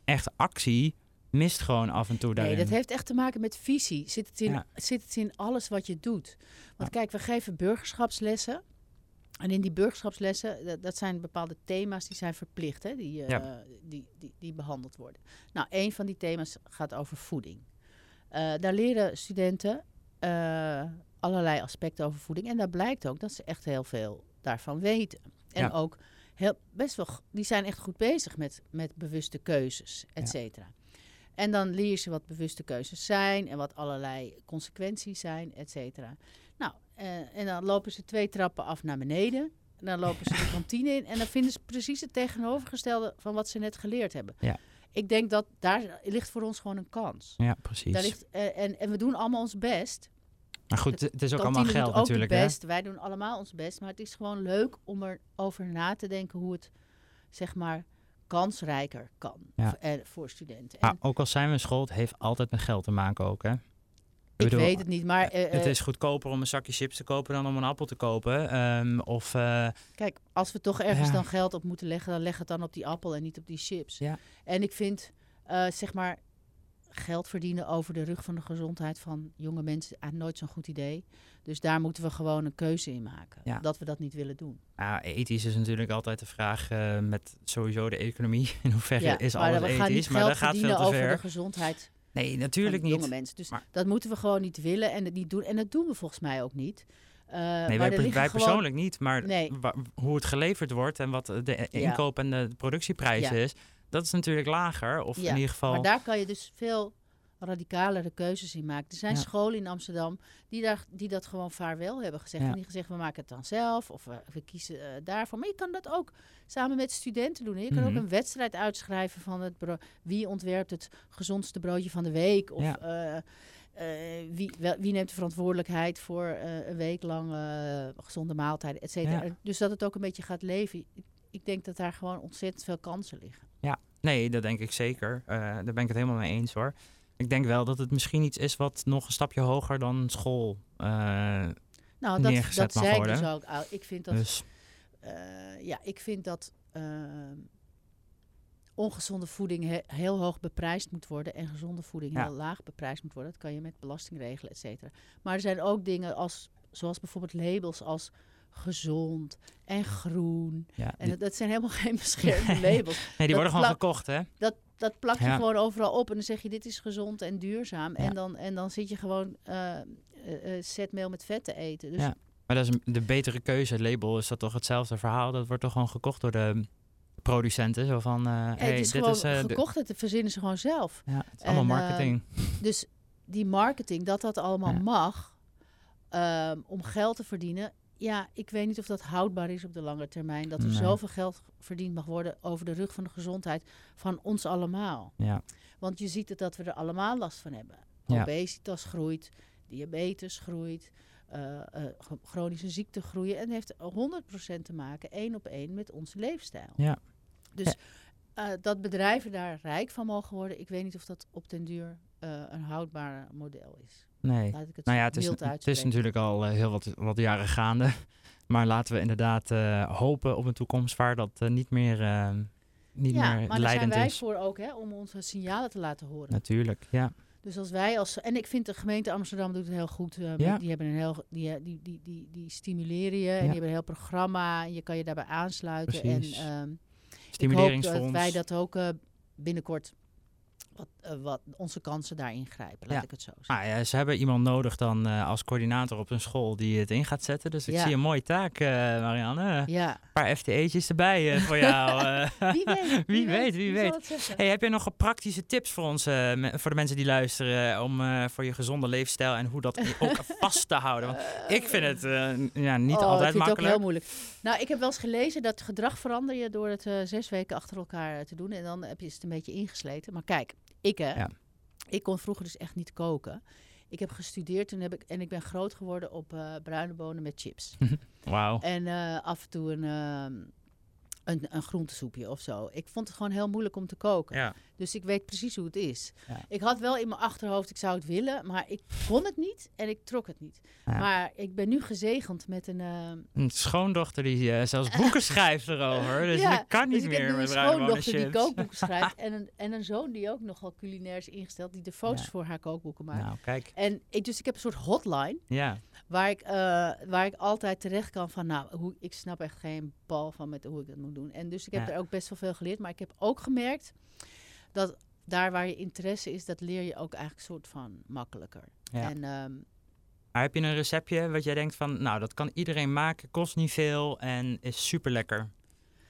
echt actie mist gewoon af en toe daarin. Nee, dat heeft echt te maken met visie. Zit het in, zit het in alles wat je doet? Want kijk, we geven burgerschapslessen. En in die burgerschapslessen, dat, zijn bepaalde thema's die zijn verplicht, hè, die, uh, die, die, die, behandeld worden. Nou, een van die thema's gaat over voeding. Uh, daar leren studenten uh, allerlei aspecten over voeding. En daar blijkt ook dat ze echt heel veel daarvan weten. En ook heel, best wel, die zijn echt goed bezig met, met bewuste keuzes, et cetera. En dan leer je ze wat bewuste keuzes zijn en wat allerlei consequenties zijn, et cetera. Nou, uh, en dan lopen ze twee trappen af naar beneden. En dan lopen ze de kantine in. En dan vinden ze precies het tegenovergestelde van wat ze net geleerd hebben. Ja. Ik denk dat daar ligt voor ons gewoon een kans. Ja, precies. Daar ligt, uh, en, en we doen allemaal ons best. Maar goed, het, is ook allemaal geld ook natuurlijk. Best. Wij doen allemaal ons best. Maar het is gewoon leuk om erover na te denken hoe het, zeg maar, kansrijker kan ja. voor, studenten. En, ook al zijn we een school, het heeft altijd met geld te maken ook, hè? Ik weet het niet, maar... Uh, het eh, is goedkoper om een zakje chips te kopen dan om een appel te kopen. Um, of, uh, Kijk, als we toch ergens dan geld op moeten leggen, dan leg het dan op die appel en niet op die chips. Ja. En ik vind, uh, zeg maar, geld verdienen over de rug van de gezondheid van jonge mensen aan nooit zo'n goed idee. Dus daar moeten we gewoon een keuze in maken. Ja. Dat we dat niet willen doen. Ja, ethisch is natuurlijk altijd de vraag uh, met sowieso de economie. In hoeverre ja, is alles ethisch? maar dat gaat veel te over de gezondheid Nee, natuurlijk niet. Jonge mensen. Dus dat moeten we gewoon niet willen en het niet doen. En dat doen we volgens mij ook niet. Uh, nee, wij, wij persoonlijk niet. Maar nee. hoe het geleverd wordt en wat de inkoop en de productieprijs is, dat is natuurlijk lager. Of in ieder geval. Maar daar kan je dus veel radicalere keuzes in maken. Er zijn scholen in Amsterdam die, daar, die dat gewoon vaarwel hebben gezegd. En die gezegd, we maken het dan zelf of we, we kiezen uh, daarvoor. Maar je kan dat ook samen met studenten doen. Je kan ook mhm. een wedstrijd uitschrijven van het wie ontwerpt het gezondste broodje van de week. Of uh, wie, wel, wie, neemt de verantwoordelijkheid voor een week lang gezonde maaltijden, et cetera. Dus dat het ook een beetje gaat leven. Ik, ik denk dat daar gewoon ontzettend veel kansen liggen. Ja, nee, dat denk ik zeker. daar ben ik het helemaal mee eens hoor. Ik denk wel dat het misschien iets is wat nog een stapje hoger dan school uh, nou, dat, neergezet dat mag zei worden. Ik dus ook. Ik vind dat, dus. uh, ja, ik vind dat ongezonde voeding heel hoog beprijsd moet worden en gezonde voeding heel laag beprijsd moet worden. Dat kan je met belasting regelen, et cetera. Maar er zijn ook dingen als, zoals bijvoorbeeld labels als gezond en groen. Ja, en dat, dat, zijn helemaal geen beschermde labels. Nee, die worden gewoon gekocht, hè? Dat dat plak je gewoon overal op en dan zeg je dit is gezond en duurzaam. En, dan, en dan zit je gewoon uh, uh, zetmeel met vet te eten. Dus ja. Maar dat is de betere keuze. Het label is dat toch hetzelfde verhaal. Dat wordt toch gewoon gekocht door de producenten. Zo van, uh, hey, het is dit gewoon is, gekocht. Het verzinnen ze gewoon zelf. Ja, het is allemaal marketing. dus die marketing, dat dat allemaal mag um, om geld te verdienen ja, ik weet niet of dat houdbaar is op de lange termijn. Dat er zoveel geld verdiend mag worden over de rug van de gezondheid van ons allemaal. Ja. Want je ziet het dat we er allemaal last van hebben. Obesitas groeit, diabetes groeit, uh, uh, chronische ziekten groeien. En heeft 100% te maken, één op één, met onze leefstijl. Ja. Dus uh, dat bedrijven daar rijk van mogen worden, ik weet niet of dat op den duur een houdbaar model is. Nee. nou ja, het is, het is natuurlijk al uh, heel wat, wat jaren gaande. Maar laten we inderdaad uh, hopen op een toekomst waar dat uh, niet meer, niet ja, meer maar leidend daar zijn wij voor ook, hè, om onze signalen te laten horen. Natuurlijk, ja. Dus als wij als en ik vind de gemeente Amsterdam doet het heel goed. ja. Die hebben een heel die, die, die, die, die stimuleren je en die hebben een heel programma en je kan je daarbij aansluiten. Precies. En um, Stimuleringsfonds. Ik hoop dat wij dat ook binnenkort wat, uh, wat onze kansen daar ingrijpen, laat ik het zo zeggen. Ah, ja, ze hebben iemand nodig dan uh, als coördinator op een school die het in gaat zetten. Dus ik zie een mooie taak, uh, Marianne. Ja. Een paar FTE'tjes erbij voor jou. wie weet, wie, weet, wie weet. Hey, heb je nog praktische tips voor ons, voor de mensen die luisteren, om voor je gezonde leefstijl en hoe dat ook vast te houden? Want ik vind het ja, niet oh, altijd ik makkelijk. Het ook heel moeilijk. Nou, ik heb wel eens gelezen dat gedrag verander je door het zes weken achter elkaar te doen. En dan heb je het een beetje ingesleten. Maar kijk, ik hè, ja. ik kon vroeger dus echt niet koken. Ik heb gestudeerd toen heb ik, en ik ben groot geworden op uh, bruine bonen met chips. Wauw. En uh, af en toe een, uh, een, een groentesoepje of zo. Ik vond het gewoon heel moeilijk om te koken. Ja. Dus ik weet precies hoe het is. Ik had wel in mijn achterhoofd, ik zou het willen, maar ik kon het niet en ik trok het niet. Maar ik ben nu gezegend met een... Uh... Een schoondochter die uh, zelfs boeken schrijft erover. Dus ik kan niet dus meer met een schoondochter die kookboeken schrijft. En een, en een zoon die ook nogal culinair is ingesteld, die de foto's voor haar kookboeken maakt. Nou, kijk. En ik, dus ik heb een soort hotline. Ja. Waar ik, uh, waar ik altijd terecht kan van, nou, hoe, ik snap echt geen bal van met hoe ik dat moet doen. En dus ik heb er ook best wel veel geleerd. Maar ik heb ook gemerkt dat daar waar je interesse is, dat leer je ook eigenlijk soort van makkelijker. Ja. En, um, maar heb je een receptje wat jij denkt van, nou, dat kan iedereen maken, kost niet veel en is super lekker?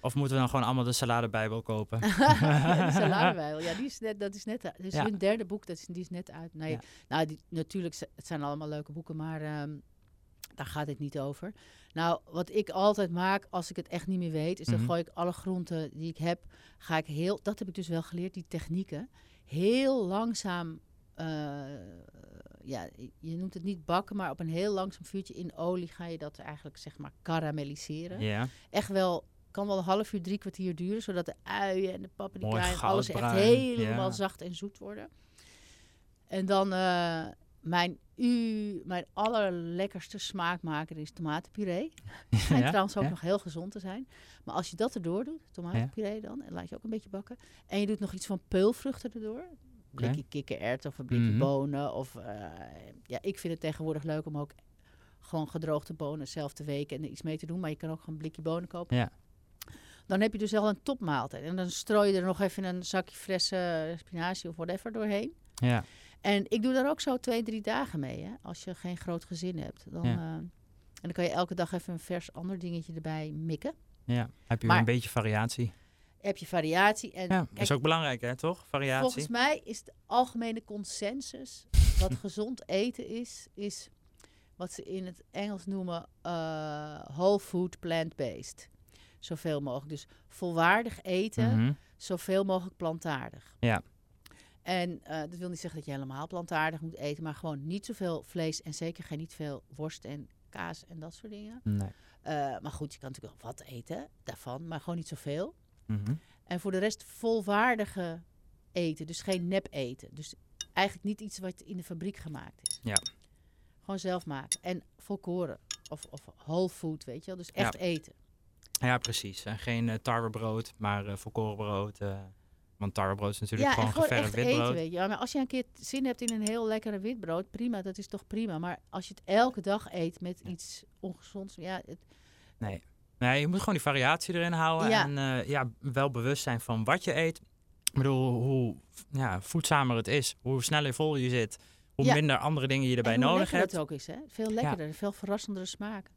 Of moeten we dan gewoon allemaal de saladebijbel kopen? ja, de saladebijbel, ja, die is net, dat is net, dat is hun derde boek, dat is, die is net uit. Nee, nou, die, natuurlijk, het zijn allemaal leuke boeken, maar um, daar gaat het niet over. Nou, wat ik altijd maak als ik het echt niet meer weet, is dan mhm. gooi ik alle groenten die ik heb, ga ik heel, dat heb ik dus wel geleerd, die technieken, heel langzaam, uh, ja, je noemt het niet bakken, maar op een heel langzaam vuurtje in olie ga je dat eigenlijk zeg maar karamelliseren. Ja. Echt wel, kan wel een half uur, drie kwartier duren, zodat de uien en de paprika en alles echt helemaal zacht en zoet worden. En dan uh, mijn u, mijn allerlekkerste smaakmaker is tomatenpuree. Die schijnt trouwens ook nog heel gezond te zijn. Maar als je dat erdoor doet, tomatenpuree dan, en laat je ook een beetje bakken. En je doet nog iets van peulvruchten erdoor. Een blikje kikkererwten of een blikje mhm. bonen. Of, uh, ja, ik vind het tegenwoordig leuk om ook gewoon gedroogde bonen zelf te weken en er iets mee te doen. Maar je kan ook gewoon een blikje bonen kopen. Ja. Dan heb je dus wel een topmaaltijd. En dan strooi je er nog even een zakje frisse spinazie of whatever doorheen. Ja. En ik doe daar ook zo twee, drie dagen mee. Hè? Als je geen groot gezin hebt. Dan, uh, en dan kan je elke dag even een vers ander dingetje erbij mikken. Ja, heb je maar, een beetje variatie. Heb je variatie. En, ja, dat is ook belangrijk hè, toch? Variatie. Volgens mij is de algemene consensus wat gezond eten is, is wat ze in het Engels noemen uh, whole food plant-based. Zoveel mogelijk. Dus volwaardig eten, mhm. zoveel mogelijk plantaardig. Ja. En uh, dat wil niet zeggen dat je helemaal plantaardig moet eten, maar gewoon niet zoveel vlees en zeker geen niet veel worst en kaas en dat soort dingen. Nee. Uh, maar goed, je kan natuurlijk wel wat eten daarvan, maar gewoon niet zoveel. Mm En voor de rest volwaardige eten, dus geen nep eten. Dus eigenlijk niet iets wat in de fabriek gemaakt is. Ja. Gewoon zelf maken. En volkoren of, of whole food, weet je wel. Dus echt eten. Ja, precies. En geen uh, tarwebrood, maar uh, volkoren brood. Want tarwebrood is natuurlijk gewoon geverfd witbrood. Eten, weet je. Maar als je een keer zin hebt in een heel lekkere witbrood, prima, dat is toch prima. Maar als je het elke dag eet met iets ongezonds, ja... Het, nee. nee, je moet gewoon die variatie erin houden. Ja. En ja, wel bewust zijn van wat je eet. Ik bedoel, hoe ja, voedzamer het is, hoe sneller vol je zit, hoe minder andere dingen je erbij nodig hebt. het ook is, hè? Veel lekkerder, veel verrassendere smaak.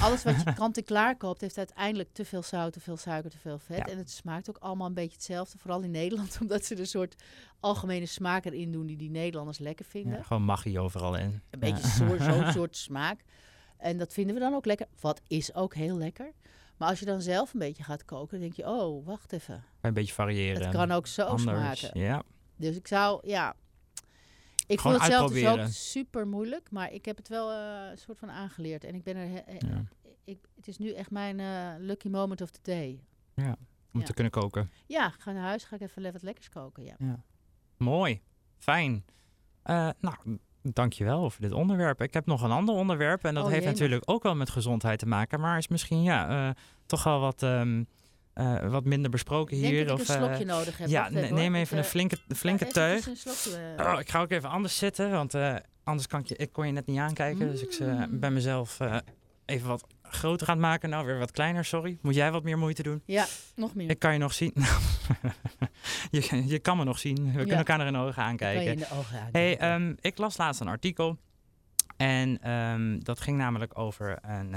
Alles wat je kant-en-klaar koopt, heeft uiteindelijk te veel zout, te veel suiker, te veel vet. En het smaakt ook allemaal een beetje hetzelfde, vooral in Nederland, omdat ze er een soort algemene smaak erin doen die die Nederlanders lekker vinden. Ja, gewoon magie overal in. Een beetje zo'n zo soort smaak. En dat vinden we dan ook lekker. Wat is ook heel lekker. Maar als je dan zelf een beetje gaat koken, dan denk je, oh, wacht even. Een beetje variëren. Het kan ook zo Anders, smaken. Ja. Dus ik zou, ja, ik vond het zelf dus ook super moeilijk, maar ik heb het wel uh, een soort van aangeleerd. En ik ben er. ik, het is nu echt mijn uh, lucky moment of the day. Ja, om te kunnen koken. Ja, ga naar huis, ga ik even wat lekkers koken. Ja. ja. Mooi, fijn. Uh, nou, dankjewel voor dit onderwerp. Ik heb nog een ander onderwerp en dat oh, heeft natuurlijk ook wel met gezondheid te maken, maar is misschien ja, toch wel wat. Um, uh, wat minder besproken hier. Denk of, een slokje uh, nodig heb. Ja, neem even een flinke, flinke ja, teug. Oh, ik ga ook even anders zitten, want anders kan ik, je, ik kon je net niet aankijken. Mm. Dus ik ben mezelf even wat groter gaan maken. Nou, weer wat kleiner, sorry. Moet jij wat meer moeite doen? Ja, nog meer. Ik kan je nog zien. je, je kan me nog zien. We kunnen elkaar naar in de ogen aankijken. Kan je in de ogen hey, um, ik las laatst een artikel. En um, dat ging namelijk over een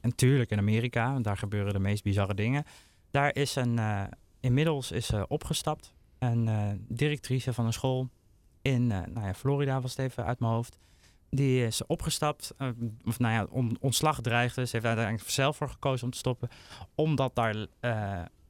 natuurlijk in Amerika, want daar gebeuren de meest bizarre dingen. Daar is een, uh, inmiddels is uh, opgestapt, een uh, directrice van een school in nou ja, Florida was het even uit mijn hoofd. Die is opgestapt, of nou ja, on, ontslag dreigde. Ze heeft uiteindelijk zelf voor gekozen om te stoppen, omdat daar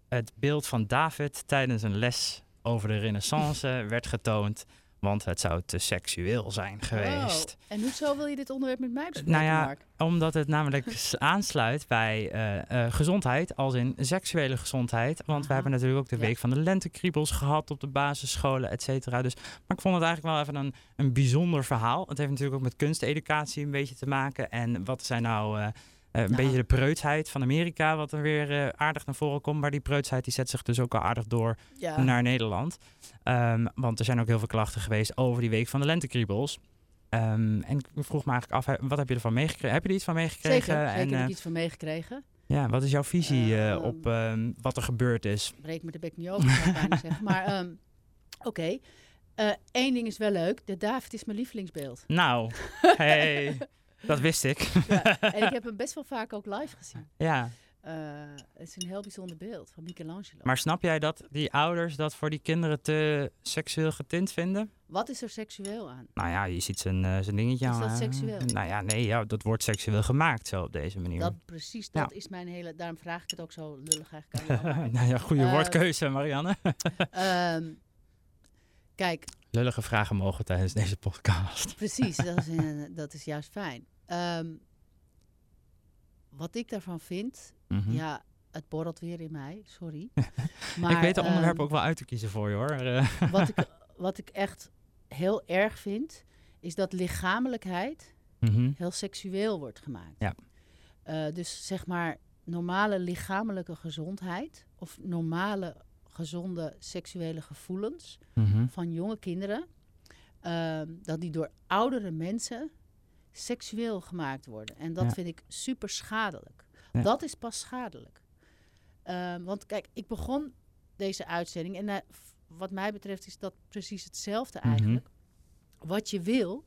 het beeld van David tijdens een les over de Renaissance werd getoond Want het zou te seksueel zijn geweest. Oh, en hoezo wil je dit onderwerp met mij bespreken, Nou ja, Mark? omdat het namelijk aansluit bij uh, uh, gezondheid, als in seksuele gezondheid. Want Aha. we hebben natuurlijk ook de week van de lentekriebels gehad op de basisscholen, et cetera. Dus, maar ik vond het eigenlijk wel even een, een bijzonder verhaal. Het heeft natuurlijk ook met kunsteducatie een beetje te maken. En wat zijn nou... Uh, uh, een beetje de preutsheid van Amerika, wat er weer uh, aardig naar voren komt. Maar die preutsheid die zet zich dus ook al aardig door ja. naar Nederland. Um, want er zijn ook heel veel klachten geweest over die week van de lentekriebels. Um, en ik vroeg me eigenlijk af, wat heb je ervan meegekregen? Heb je er iets van meegekregen? Zeker, zeker en, heb ik iets van meegekregen. Ja, wat is jouw visie uh, op wat er gebeurd is? Breek me de bek niet over, zou ik bijna zeggen. Maar oké, okay. één ding is wel leuk. De David is mijn lievelingsbeeld. Nou, hey. Dat wist ik. Ja, en ik heb hem best wel vaak ook live gezien. Ja. Uh, het is een heel bijzonder beeld van Michelangelo. Maar snap jij dat die ouders dat voor die kinderen te seksueel getint vinden? Wat is er seksueel aan? Nou ja, je ziet zijn, uh, zijn dingetje aan. Is dat seksueel? Nou ja, nee, ja, dat wordt seksueel gemaakt zo op deze manier. Dat, precies, dat ja. is mijn hele... Daarom vraag ik het ook zo lullig eigenlijk aan jou. nou ja, goede uh, woordkeuze, Marianne. um, kijk... Lullige vragen mogen tijdens deze podcast. Precies, dat is, dat is juist fijn. Um, wat ik daarvan vind, mm -hmm. ja, het borrelt weer in mij, sorry. maar, ik weet de onderwerp um, ook wel uit te kiezen voor je hoor. wat, ik, wat ik echt heel erg vind, is dat lichamelijkheid mm -hmm. heel seksueel wordt gemaakt. Ja. Uh, dus zeg maar normale lichamelijke gezondheid of normale gezonde seksuele gevoelens mm -hmm. van jonge kinderen, uh, dat die door oudere mensen seksueel gemaakt worden. En dat ja. vind ik super schadelijk. Ja. Dat is pas schadelijk. Uh, want kijk, ik begon deze uitzending en uh, wat mij betreft is dat precies hetzelfde eigenlijk. Mm -hmm. Wat je wil,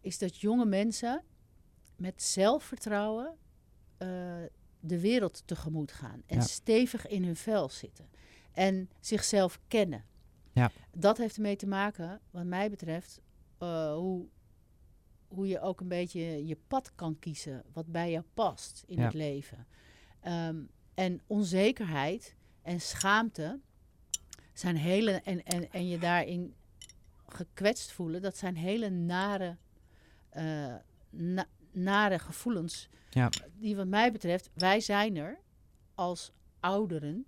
is dat jonge mensen met zelfvertrouwen uh, de wereld tegemoet gaan. En ja. stevig in hun vel zitten. En zichzelf kennen. Ja. Dat heeft ermee te maken, wat mij betreft, uh, hoe hoe je ook een beetje je pad kan kiezen, wat bij jou past in ja. het leven. Um, en onzekerheid en schaamte zijn hele, en, en, en je daarin gekwetst voelen, dat zijn hele nare, uh, na, nare gevoelens. Ja. Die wat mij betreft, wij zijn er als ouderen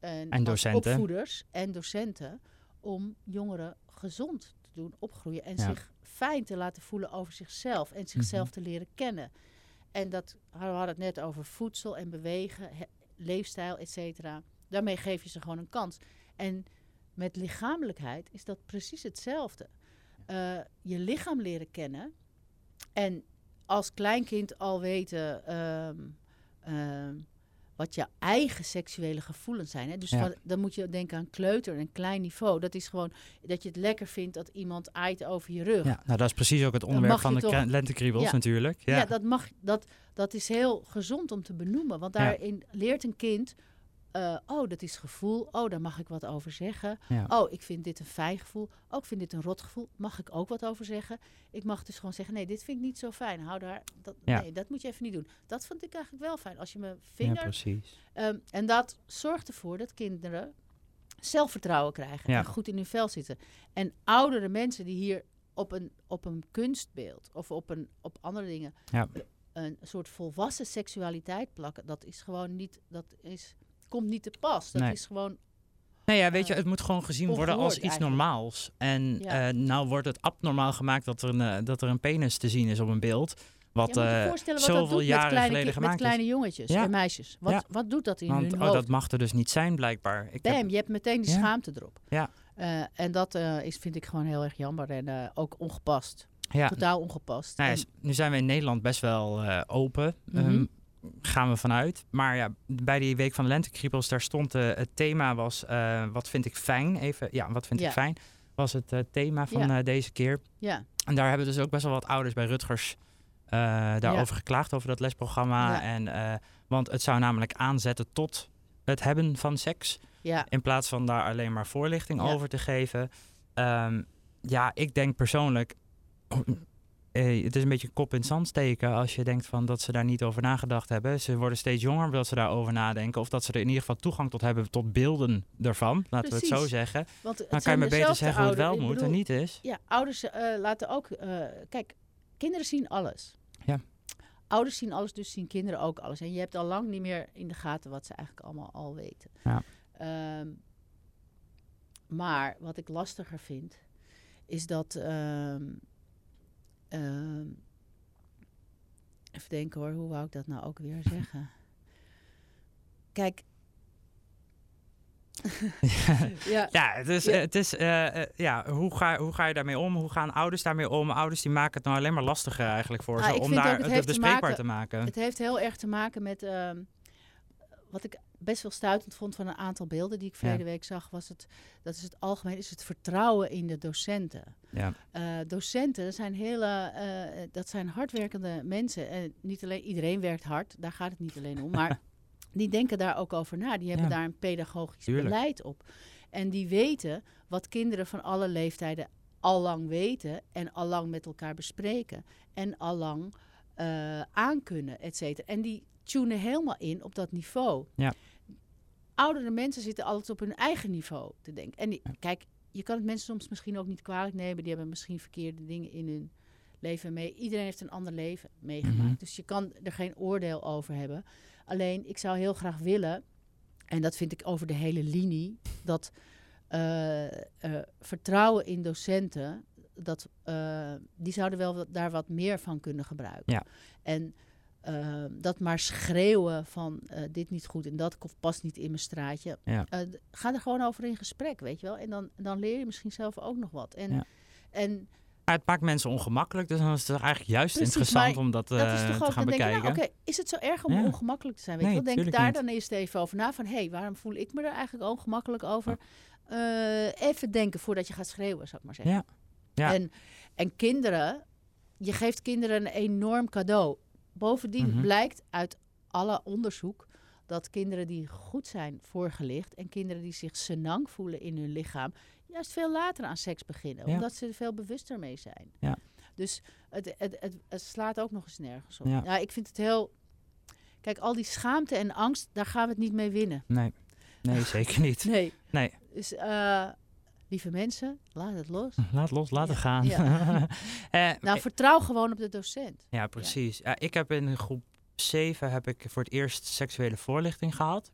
en, en docenten. Als opvoeders en docenten om jongeren gezond te doen opgroeien en ja. zich fijn te laten voelen over zichzelf en zichzelf mm -hmm. te leren kennen. En dat we hadden het net over voedsel en bewegen, he, leefstijl, et cetera. Daarmee geef je ze gewoon een kans. En met lichamelijkheid is dat precies hetzelfde. Uh, je lichaam leren kennen en als kleinkind al weten um, um, wat je eigen seksuele gevoelens zijn. Hè? Dus ja. wat, dan moet je denken aan kleuter, een klein niveau. Dat is gewoon dat je het lekker vindt dat iemand aait over je rug. Ja, nou dat is precies ook het onderwerp van de toch, lentekriebels ja, natuurlijk. Ja, ja dat, mag, dat, dat is heel gezond om te benoemen. Want daarin leert een kind... Uh, oh, dat is gevoel. Oh, daar mag ik wat over zeggen. Ja. Oh, ik vind dit een fijn gevoel. Oh, ik vind dit een rot gevoel. Mag ik ook wat over zeggen? Ik mag dus gewoon zeggen, nee, dit vind ik niet zo fijn. Hou daar, dat, ja. nee, dat moet je even niet doen. Dat vond ik eigenlijk wel fijn. Als je mijn vinger... Ja, precies. Um, en dat zorgt ervoor dat kinderen zelfvertrouwen krijgen. Ja. En goed in hun vel zitten. En oudere mensen die hier op een, op een kunstbeeld of op, een, op andere dingen... Een soort volwassen seksualiteit plakken, dat is gewoon niet... Dat is, komt niet te pas. Dat nee. is gewoon. Nee, ja, weet je, het moet gewoon gezien worden als iets eigenlijk. normaals. En Ja. uh, nou wordt het abnormaal gemaakt dat er, een, uh, dat er een penis te zien is op een beeld. Wat ja, moet je uh, wat zoveel doet jaren kleine, geleden gemaakt met kleine jongetjes Ja. en meisjes. Wat, Ja. wat doet dat in. Want hun oh, hoofd? dat mag er dus niet zijn, blijkbaar. Ik Bam, heb, je hebt meteen die Ja. schaamte erop. Ja. Uh, en dat uh, is, vind ik gewoon heel erg jammer en uh, ook ongepast. ja. Totaal ongepast. Nou En- nu zijn we in Nederland best wel eh, open. Mhm. Ehm, gaan we vanuit. Maar ja, bij die week van de lentekriebels, daar stond eh, het thema was eh, wat vind ik fijn. Even, ja, wat vind Ja. ik fijn? Was het eh, thema van deze keer. ja, En daar hebben dus ook best wel wat ouders bij Rutgers daarover geklaagd, over dat lesprogramma. Ja. En, want het zou namelijk aanzetten tot het hebben van seks. ja, In plaats van daar alleen maar voorlichting over te geven. Ehm, ja, ik denk persoonlijk. Eh, het is een beetje kop in het zand steken als je denkt van dat ze daar niet over nagedacht hebben. Ze worden steeds jonger omdat ze daarover nadenken. Of dat ze er in ieder geval toegang tot hebben tot beelden ervan. Laten we het zo zeggen. Want dan kan je maar beter zeggen hoe het wel moet en niet is. Ja, ouders uh, laten ook... Uh, kijk, kinderen zien alles. Ja. Ouders zien alles, dus zien kinderen ook alles. En je hebt al lang niet meer in de gaten wat ze eigenlijk allemaal al weten. Ja. Um, maar wat ik lastiger vind, is dat... Um, even denken hoor, hoe wou ik dat nou ook weer zeggen? Kijk. ja. ja, het is, het is uh, ja, hoe, ga, hoe ga je daarmee om? Hoe gaan ouders daarmee om? Ouders die maken het nou alleen maar lastiger eigenlijk voor ah, ze om daar het, bespreekbaar te maken. Het heeft heel erg te maken met uh, wat ik best wel stuitend vond van een aantal beelden die ik verleden week zag, was het, dat is het algemeen, is het vertrouwen in de docenten. Ja. Uh, docenten zijn hele, uh, dat zijn hardwerkende mensen. En niet alleen, iedereen werkt hard, daar gaat het niet alleen om, maar die denken daar ook over na. Die hebben daar een pedagogisch beleid op. En die weten wat kinderen van alle leeftijden al lang weten en al lang met elkaar bespreken. En al lang uh, aankunnen, et cetera. En die tunen helemaal in op dat niveau. Ja. Oudere mensen zitten altijd op hun eigen niveau te denken. En die, kijk, je kan het mensen soms misschien ook niet kwalijk nemen. Die hebben misschien verkeerde dingen in hun leven mee. Iedereen heeft een ander leven meegemaakt. Mhm. Dus je kan er geen oordeel over hebben. Alleen, ik zou heel graag willen, en dat vind ik over de hele linie, dat uh, uh, vertrouwen in docenten, dat, uh, die zouden wel daar wat meer van kunnen gebruiken. Ja. En uh, dat maar schreeuwen van uh, dit niet goed en dat past niet in mijn straatje. Ja. Uh, ga er gewoon over in gesprek, weet je wel. En dan, dan leer je misschien zelf ook nog wat. En, ja. en het maakt mensen ongemakkelijk, dus dan is het eigenlijk juist Precies, interessant om dat, dat te gaan nou, bekijken. Oké, okay, is het zo erg om ongemakkelijk te zijn? Weet nee, je wel? Denk daar niet. dan eerst even over na van, hé, hey, waarom voel ik me er eigenlijk ongemakkelijk over? even denken voordat je gaat schreeuwen, zou ik maar zeggen. Ja. Ja. En, en kinderen, je geeft kinderen een enorm cadeau. Bovendien mhm. blijkt uit alle onderzoek dat kinderen die goed zijn voorgelicht en kinderen die zich senang voelen in hun lichaam, juist veel later aan seks beginnen, omdat ze er veel bewuster mee zijn. Ja. Dus het, het, het, het, slaat ook nog eens nergens op. Ja. ik vind het heel. Kijk, al die schaamte en angst, daar gaan we het niet mee winnen. Nee, nee zeker niet. nee. nee. Dus uh, lieve mensen, laat het los. Laat los, laat het gaan. uh, nou, vertrouw gewoon op de docent. Ja, precies. Ja. ik heb in groep 7 heb ik voor het eerst seksuele voorlichting gehad.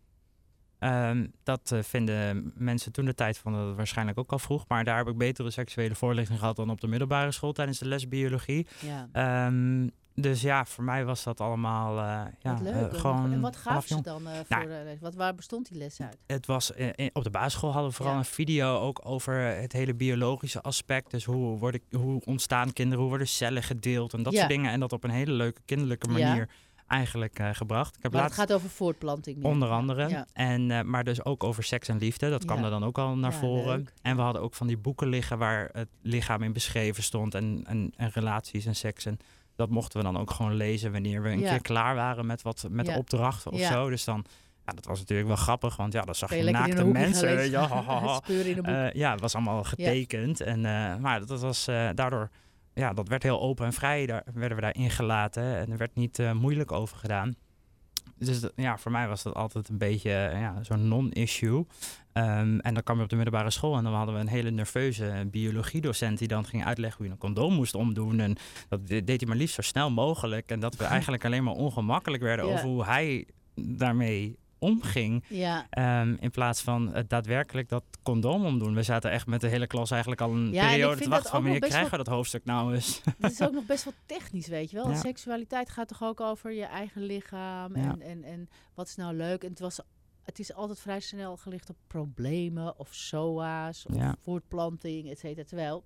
Um, dat uh, vinden mensen toen de tijd van dat waarschijnlijk ook al vroeg. Maar daar heb ik betere seksuele voorlichting gehad dan op de middelbare school tijdens de les biologie. Ja. Um, dus ja, voor mij was dat allemaal uh, ja, wat leuk. Uh, gewoon. En wat gaf ze dan uh, voor nou, les? Wat, waar bestond die les uit? Het was op de basisschool hadden we vooral ja. een video ook over het hele biologische aspect. Dus hoe, worden, hoe ontstaan kinderen, hoe worden cellen gedeeld en dat ja. soort dingen. En dat op een hele leuke kinderlijke manier eigenlijk uh, gebracht. Ik heb maar het gaat over voortplanting. Meer. Onder andere. Ja. En, uh, maar dus ook over seks en liefde. Dat kwam er dan ook al naar voren. Leuk. En we hadden ook van die boeken liggen waar het lichaam in beschreven stond. En, en, en relaties en seks. En dat mochten we dan ook gewoon lezen wanneer we een keer klaar waren met, wat, met de opdracht of zo. Dus dan, ja, dat was natuurlijk wel grappig, want ja, dat zag je, je naakte mensen. Ja, ha, ha, ha. Uh, ja, het was allemaal getekend. En, uh, maar dat was uh, daardoor, ja, dat werd heel open en vrij. Daar werden we daar ingelaten en er werd niet moeilijk over gedaan. Dus ja, voor mij was dat altijd een beetje ja, zo'n non-issue. Um, en dan kwam je op de middelbare school en dan hadden we een hele nerveuze biologiedocent die dan ging uitleggen hoe je een condoom moest omdoen. En dat deed hij maar liefst zo snel mogelijk. En dat we eigenlijk alleen maar ongemakkelijk werden over hoe hij daarmee omging. Ja. Um, in plaats van het daadwerkelijk dat condoom omdoen. We zaten echt met de hele klas eigenlijk al een ja, periode te wachten van wanneer krijgen we dat hoofdstuk nou eens. Het is ook nog best wel technisch, weet je wel. Ja. Seksualiteit gaat toch ook over je eigen lichaam en, en, en wat is nou leuk. En het was het is altijd vrij snel gelicht op problemen of SOA's of ja. voortplanting, et cetera. Terwijl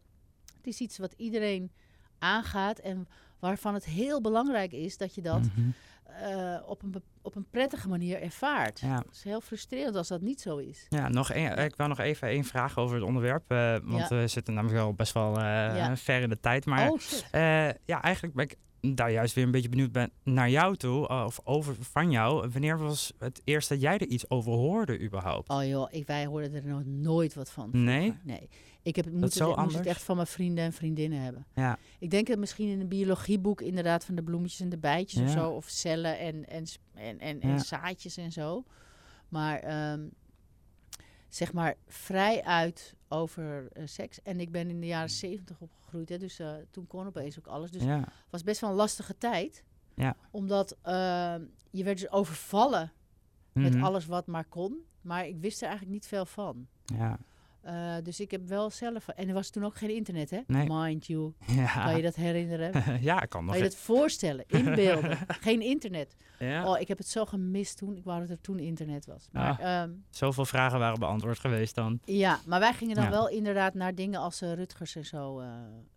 het is iets wat iedereen aangaat en waarvan het heel belangrijk is dat je dat mm -hmm. uh, op, een, op een prettige manier ervaart. Ja. Het is heel frustrerend als dat niet zo is. Ja, nog een, ik wil nog even één vraag over het onderwerp. Uh, want ja. we zitten namelijk wel best wel uh, ja. ver in de tijd. Maar oh, ja, eigenlijk ben ik daar juist weer een beetje benieuwd ben naar jou toe, of over van jou. Wanneer was het eerst dat jij er iets over hoorde überhaupt? Oh joh, ik, wij hoorden er nog nooit wat van. Nee? Nee. Ik heb het, moet, het, moet het echt van mijn vrienden en vriendinnen hebben. Ja. Ik denk dat misschien in een biologieboek inderdaad van de bloemetjes en de bijtjes of zo. Of cellen en, en, en, en, en zaadjes en zo. Maar ehm, zeg maar vrij uit over uh, seks. En ik ben in de jaren zeventig opgegroeid. Hè, dus uh, toen kon opeens ook alles. Dus het was best wel een lastige tijd. Ja. Omdat uh, je werd dus overvallen met Mhm. alles wat maar kon. Maar ik wist er eigenlijk niet veel van. Ja. Uh, dus ik heb wel zelf... En er was toen ook geen internet, hè? Nee. Mind you. Ja. Kan je dat herinneren? ja, ik kan nog. Kan je dat voorstellen? Inbeelden. geen internet. Ja. Oh, ik heb het zo gemist toen. Ik wou dat er toen internet was. Maar, Ah. ehm, Zoveel vragen waren beantwoord geweest dan. ja, maar wij gingen dan Ja. wel inderdaad naar dingen als uh, Rutgers en zo. eh,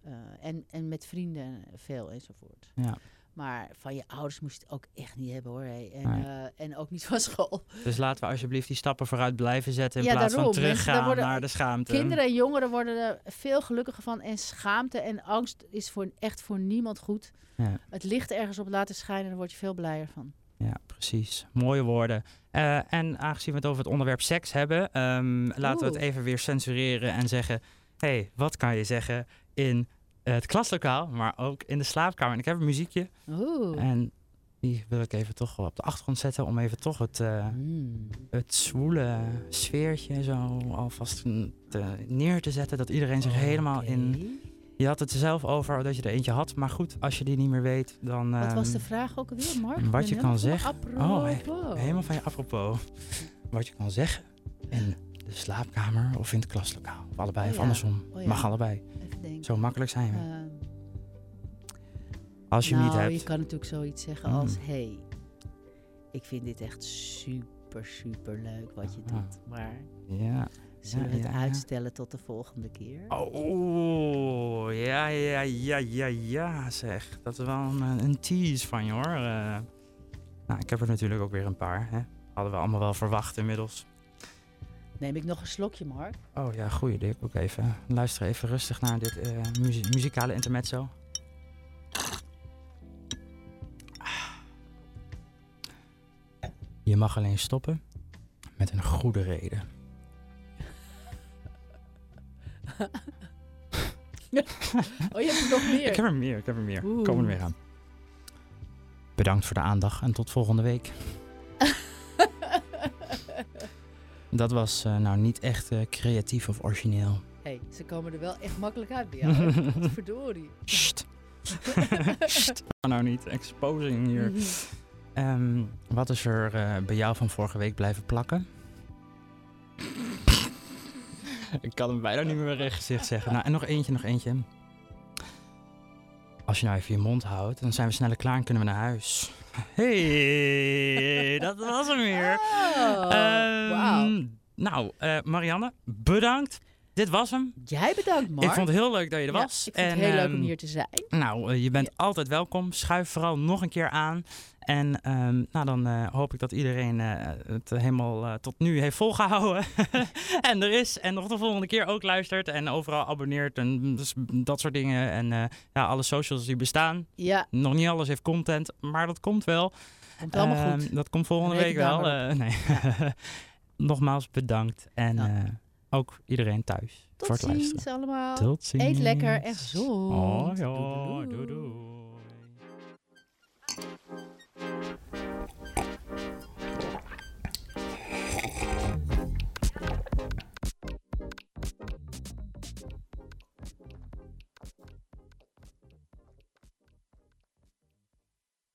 eh, en, en met vrienden veel enzovoort. Ja. Maar van je ouders moest je het ook echt niet hebben hoor. Hey. En, Nee. eh, en ook niet van school. Dus laten we alsjeblieft die stappen vooruit blijven zetten in Ja, plaats daarom. van teruggaan worden- naar de schaamte. Kinderen en jongeren worden er veel gelukkiger van. En schaamte en angst is voor, echt voor niemand goed. Ja. Het licht ergens op laten schijnen, daar word je veel blijer van. Ja, precies. Mooie woorden. Eh, en aangezien we het over het onderwerp seks hebben, ehm, laten we het even weer censureren en zeggen: hey, wat kan je zeggen in het klaslokaal, maar ook in de slaapkamer? En ik heb een muziekje Oeh. en die wil ik even toch wel op de achtergrond zetten om even toch het, Mm. het zwoele sfeertje zo alvast te- neer te zetten. Dat iedereen zich helemaal in. Je had het er zelf over dat je er eentje had, maar goed, als je die niet meer weet, dan. Wat was ehm, de vraag ook alweer, Mark? wat je kan zeggen. Oh, he-. Helemaal van je apropos. Wat je kan zeggen in de slaapkamer of in het klaslokaal. Of allebei, Oh of ja. andersom. Oh ja. Mag allebei. Zo makkelijk zijn we. Ehm, Als je nou, niet hebt. je kan natuurlijk zoiets zeggen Mm. als... hey, ik vind dit echt super, super leuk wat je Ah. doet. Maar Ja. zullen Ja, we het ja, uitstellen tot de volgende keer? Oh, ja, ja, ja, ja, ja, zeg. Dat is wel een, een tease van je hoor. Eh, nou, ik heb er natuurlijk ook weer een paar. Hè. Hadden we allemaal wel verwacht inmiddels. Neem ik nog een slokje, Mark? Oh ja, goeie dik ook even. Luister even rustig naar dit eh, muzie- muzikale intermezzo. Je mag alleen stoppen met een goede reden. Oh, je hebt er nog meer. Ik heb er meer, ik heb er meer. Oeh. Komen er weer aan. Bedankt voor de aandacht en tot volgende week. Dat was eh, nou niet echt eh, creatief of origineel. hey, ze komen er wel echt makkelijk uit bij jou. Verdorie. Sst. Sst. Nou niet, exposing hier. Ehm, wat is er eh, bij jou van vorige week blijven plakken? Ik kan hem bijna niet meer recht gezicht zeggen. Nou, en nog eentje, nog eentje. Als je nou even je mond houdt, dan zijn we sneller klaar en kunnen we naar huis. Hey, dat was hem weer. Oh, Ehm. Nou, eh, Marianne, bedankt. Dit was hem. Jij bedankt, Mark. Ik vond het heel leuk dat je er Ja, was. ik vind het heel leuk om ehm, hier te zijn. nou, eh, je bent altijd welkom. Schuif vooral nog een keer aan. En ehm, nou, dan eh, hoop ik dat iedereen eh, het helemaal tot nu heeft volgehouden. en er is. En nog de volgende keer ook luistert. En overal abonneert. En dus dat soort dingen. En ja, alle socials die bestaan. Ja, Nog niet alles heeft content. Maar dat komt wel. komt allemaal Ehm, goed. Dat komt volgende week wel. nee. Nogmaals bedankt. En ook iedereen thuis. Tot voor het ziens luisteren. allemaal. Eet lekker echt zo. Oh ja,